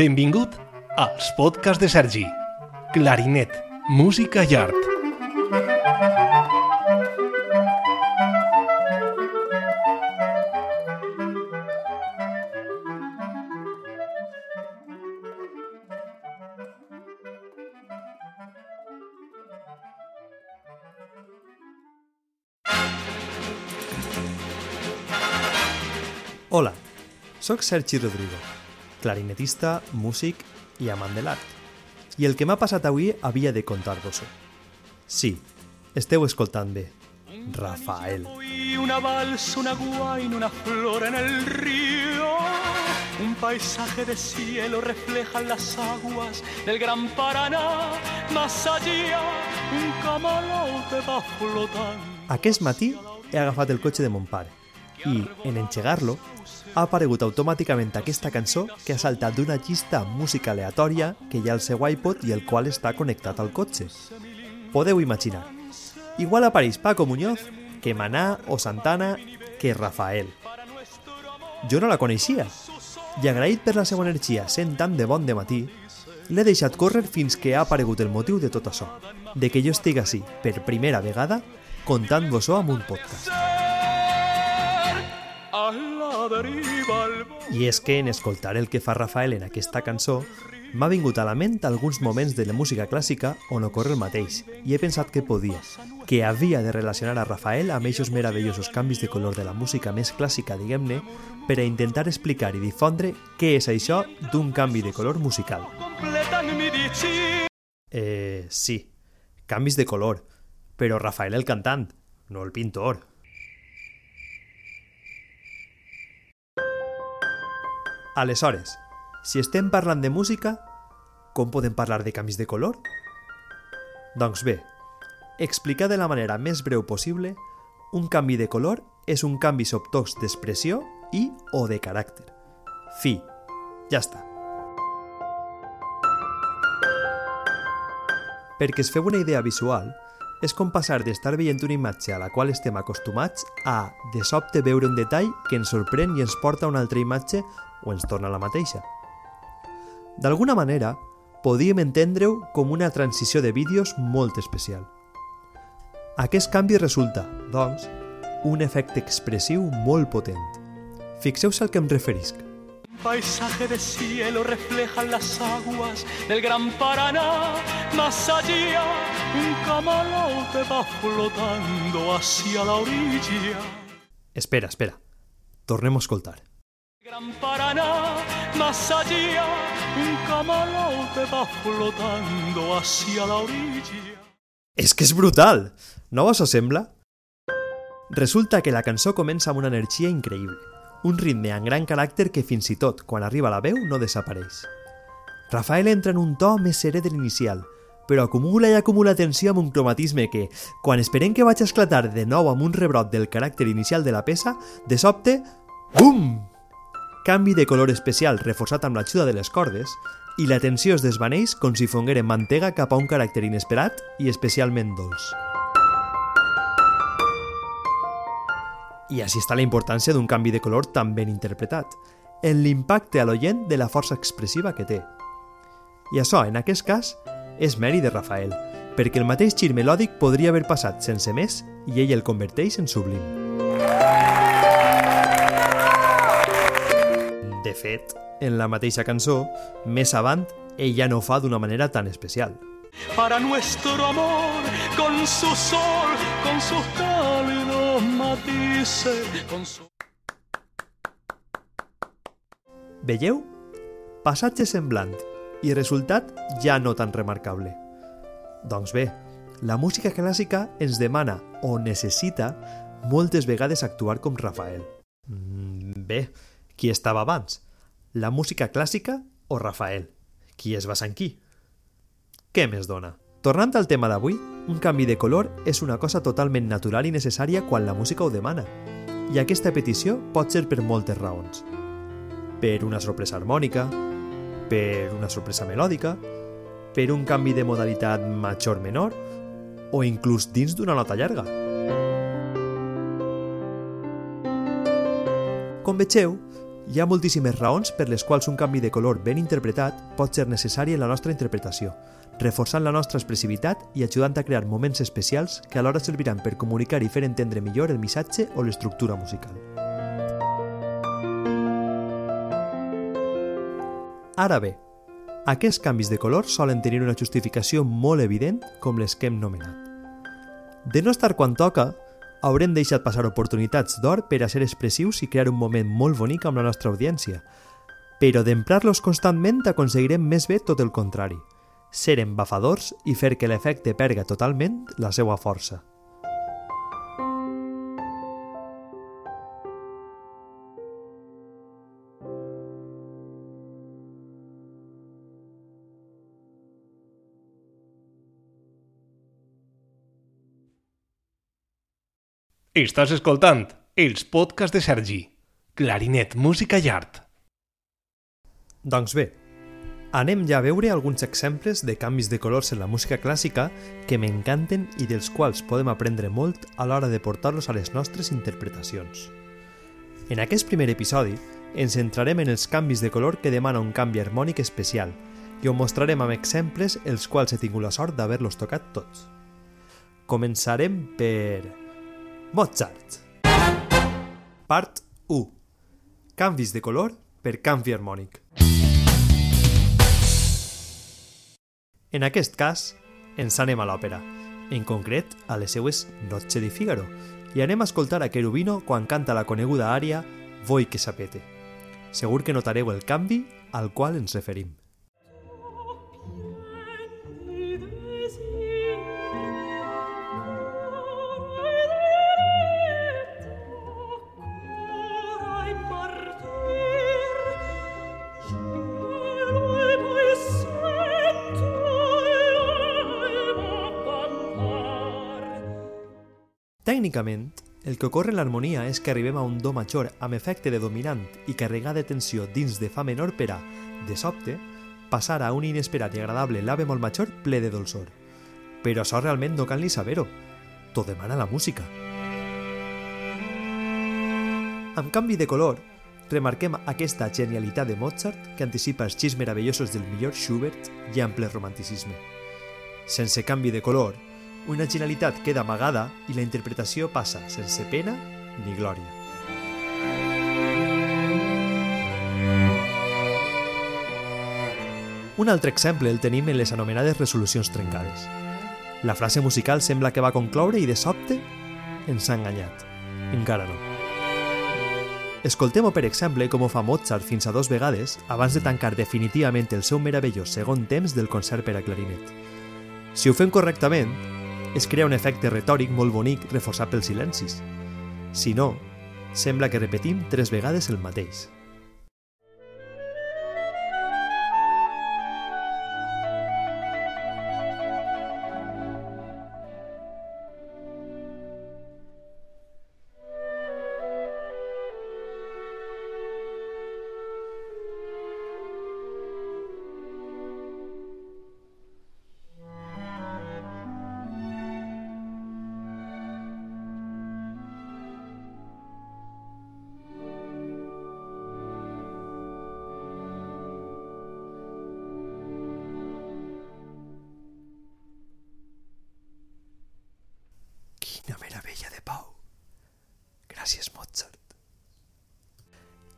Benvingut als podcasts de Sergi. Clarinet, música i art. Hola, sóc Sergi Rodrigo, clarinetista, músic i amant de l'art. I el que m'ha passat avui havia de contar-vos-ho. Sí, esteu escoltant bé. Rafael. Una balsa, una guaina, una flor en el río. Un paisaje de cielo reflejan las aguas del gran Paraná. Más allá, un camalote va flotando. Aquest matí he agafat el cotxe de mon pare i, en engegar-lo, ha aparegut automàticament aquesta cançó que ha saltat d'una llista amb música aleatòria que hi ha al seu iPod i el qual està connectat al cotxe. Podeu imaginar. Igual apareix Paco Muñoz que Maná o Santana que Rafael. Jo no la coneixia i agraït per la seva energia sent tan de bon de matí, l'he deixat córrer fins que ha aparegut el motiu de tot això, de que jo estigui així, per primera vegada, contant-vos-ho amb un podcast. I és que en escoltar el que fa Rafael en aquesta cançó m'ha vingut a la ment alguns moments de la música clàssica on ocorre el mateix i he pensat que podia, que havia de relacionar a Rafael amb eixos meravellosos canvis de color de la música més clàssica, diguem-ne, per a intentar explicar i difondre què és això d'un canvi de color musical. Eh, sí, canvis de color, però Rafael el cantant, no el pintor. Aleshores, si estem parlant de música, com podem parlar de canvis de color? Doncs bé, explicar de la manera més breu possible, un canvi de color és un canvi sobtox d'expressió i o de caràcter. Fi. Ja està. Perquè es feu una idea visual, és com passar d'estar veient una imatge a la qual estem acostumats a, de sobte, veure un detall que ens sorprèn i ens porta a una altra imatge o ens torna a la mateixa. D'alguna manera, podíem entendre-ho com una transició de vídeos molt especial. Aquest canvi resulta, doncs, un efecte expressiu molt potent. Fixeu-se al que em referisc. Paisaje de cielo reflejan las aguas del gran Paraná. Más allá, un camalote va flotando hacia la orilla. Espera, espera. Tornem a escoltar. Gran Paraná, más allá, un camalote va flotando hacia la orilla. És que és brutal! No vos sembla? Resulta que la cançó comença amb una energia increïble, un ritme amb gran caràcter que fins i tot, quan arriba la veu, no desapareix. Rafael entra en un to més serè de l'inicial, però acumula i acumula tensió amb un cromatisme que, quan esperem que vaig esclatar de nou amb un rebrot del caràcter inicial de la peça, de sobte, BUM! Canvi de color especial reforçat amb l'ajuda de les cordes i la tensió es desvaneix com si fonguera mantega cap a un caràcter inesperat i especialment dolç. I així està la importància d'un canvi de color tan ben interpretat, en l'impacte a l'oient de la força expressiva que té. I això, en aquest cas, és mèrit de Rafael, perquè el mateix gir melòdic podria haver passat sense més i ell el converteix en sublim. De fet, en la mateixa cançó, més avant, ell ja no ho fa d'una manera tan especial. Para nuestro amor, con su sol, con sus cálidos matices, con su... Veieu? Passatge semblant i resultat ja no tan remarcable. Doncs bé, la música clàssica ens demana o necessita moltes vegades actuar com Rafael. Mm, bé, qui estava abans? La música clàssica o Rafael? Qui es basa en qui? Què més dona? Tornant al tema d'avui, un canvi de color és una cosa totalment natural i necessària quan la música ho demana. I aquesta petició pot ser per moltes raons. Per una sorpresa harmònica, per una sorpresa melòdica, per un canvi de modalitat major-menor o inclús dins d'una nota llarga. Com vegeu, Hi ha moltíssimes raons per les quals un canvi de color ben interpretat pot ser necessari en la nostra interpretació, reforçant la nostra expressivitat i ajudant a crear moments especials que alhora serviran per comunicar i fer entendre millor el missatge o l'estructura musical. Ara bé, aquests canvis de color solen tenir una justificació molt evident com les que hem nomenat. De no estar quan toca, haurem deixat passar oportunitats d'or per a ser expressius i crear un moment molt bonic amb la nostra audiència, però d'emprar-los constantment aconseguirem més bé tot el contrari, ser embafadors i fer que l'efecte perga totalment la seva força. Estàs escoltant els podcasts de Sergi. Clarinet, música i art. Doncs bé, anem ja a veure alguns exemples de canvis de colors en la música clàssica que m'encanten i dels quals podem aprendre molt a l'hora de portar-los a les nostres interpretacions. En aquest primer episodi ens centrarem en els canvis de color que demana un canvi harmònic especial i us mostrarem amb exemples els quals he tingut la sort d'haver-los tocat tots. Començarem per Mozart. Part 1. Canvis de color per canvi harmònic. En aquest cas, ens anem a l'òpera, en concret a les seues Noche di Figaro, i anem a escoltar a Cherubino quan canta la coneguda ària Voi que sapete. Segur que notareu el canvi al qual ens referim. Tècnicament, el que ocorre en l'harmonia és que arribem a un do major amb efecte de dominant i carregar de tensió dins de fa menor per a, de sobte, passar a un inesperat i agradable la bemol major ple de dolçor. Però això realment no cal ni saber-ho. T'ho demana la música. Amb canvi de color, remarquem aquesta genialitat de Mozart que anticipa els xis meravellosos del millor Schubert i ample romanticisme. Sense canvi de color, una genialitat queda amagada i la interpretació passa sense pena ni glòria. Un altre exemple el tenim en les anomenades resolucions trencades. La frase musical sembla que va concloure i de sobte ens ha enganyat. Encara no. Escoltem-ho, per exemple, com ho fa Mozart fins a dos vegades abans de tancar definitivament el seu meravellós segon temps del concert per a clarinet. Si ho fem correctament, es crea un efecte retòric molt bonic reforçat pels silencis. Si no, sembla que repetim tres vegades el mateix.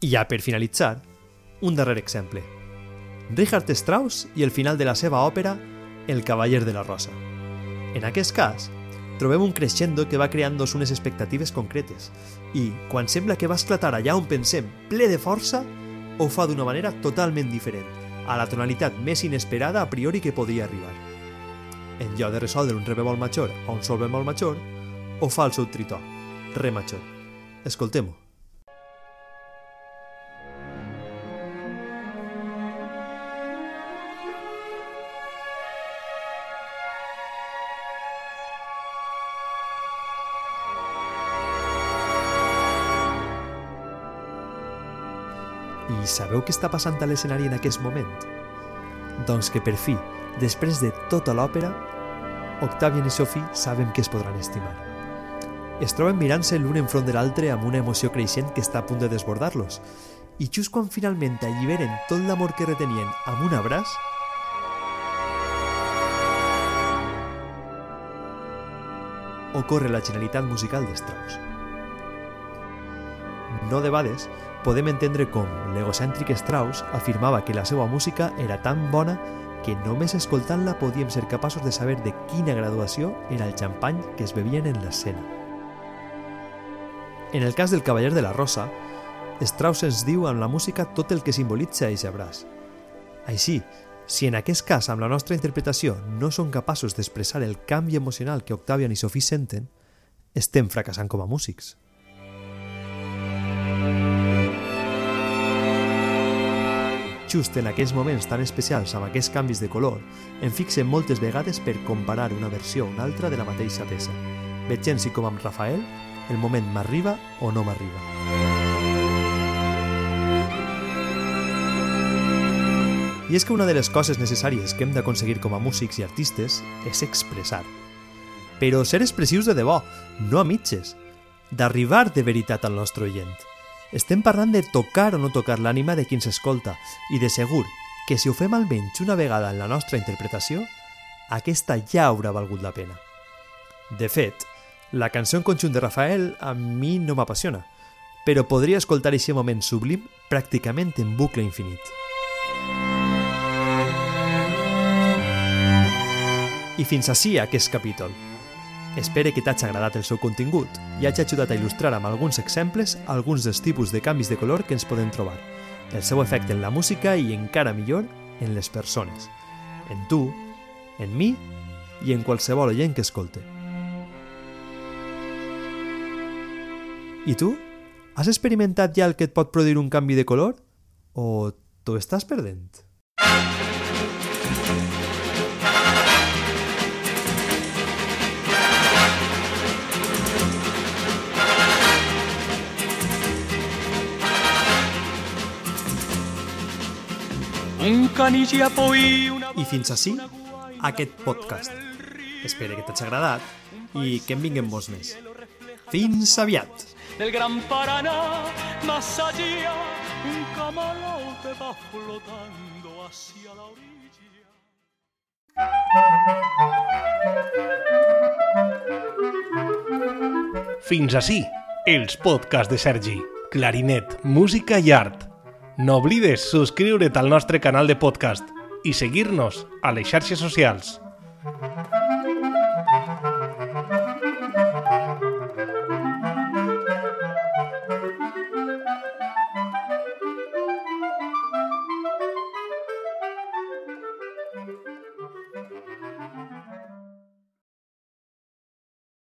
I ja per finalitzar, un darrer exemple. Richard Strauss i el final de la seva òpera El cavaller de la rosa. En aquest cas, trobem un crescendo que va creant-nos unes expectatives concretes i, quan sembla que va esclatar allà on pensem ple de força, ho fa d'una manera totalment diferent, a la tonalitat més inesperada a priori que podia arribar. En lloc de resoldre un re bemol major a un sol bemol major, o fa el seu tritó, re major. Escoltem-ho. Sabeu què està passant a l'escenari en aquest moment? Doncs que per fi, després de tota l'òpera, Octavian i Sophie saben que es podran estimar. Es troben mirant-se l'un enfront de l'altre amb una emoció creixent que està a punt de desbordar-los i just quan finalment alliberen tot l'amor que retenien amb un abraç, ocorre la genialitat musical de Strauss. No debades, podem entendre com l'egocèntric Strauss afirmava que la seva música era tan bona que només escoltant-la podíem ser capaços de saber de quina graduació era el xampany que es bevien en l'escena. En el cas del Cavaller de la Rosa, Strauss ens diu amb la música tot el que simbolitza aquest abraç. Així, si en aquest cas amb la nostra interpretació no som capaços d'expressar el canvi emocional que Octavian i Sophie senten, estem fracassant com a músics. Just en aquells moments tan especials amb aquests canvis de color, em fixen moltes vegades per comparar una versió o una altra de la mateixa peça, veient si com amb Rafael el moment m'arriba o no m'arriba. I és que una de les coses necessàries que hem d'aconseguir com a músics i artistes és expressar. Però ser expressius de debò, no a mitges. D'arribar de veritat al nostre oient. Estem parlant de tocar o no tocar l'ànima de qui ens escolta i de segur que si ho fem almenys una vegada en la nostra interpretació, aquesta ja haurà valgut la pena. De fet, la cançó en conjunt de Rafael a mi no m'apassiona, però podria escoltar aquest moment sublim pràcticament en bucle infinit. I fins així aquest capítol. Espero que t'hagi agradat el seu contingut i hagi ajudat a il·lustrar amb alguns exemples alguns dels tipus de canvis de color que ens podem trobar, el seu efecte en la música i encara millor en les persones, en tu, en mi i en qualsevol oient que escolte. I tu? Has experimentat ja el que et pot produir un canvi de color? O t'ho estàs perdent? I fins així, aquest podcast. Espero que t'hagi agradat i que en vinguem molts més. Fins aviat! del gran Paraná, más allá, un camalote va flotando hacia la orilla. Fins així, els podcasts de Sergi. Clarinet, música i art. No oblides subscriure't al nostre canal de podcast i seguir-nos a les xarxes socials. Thank you.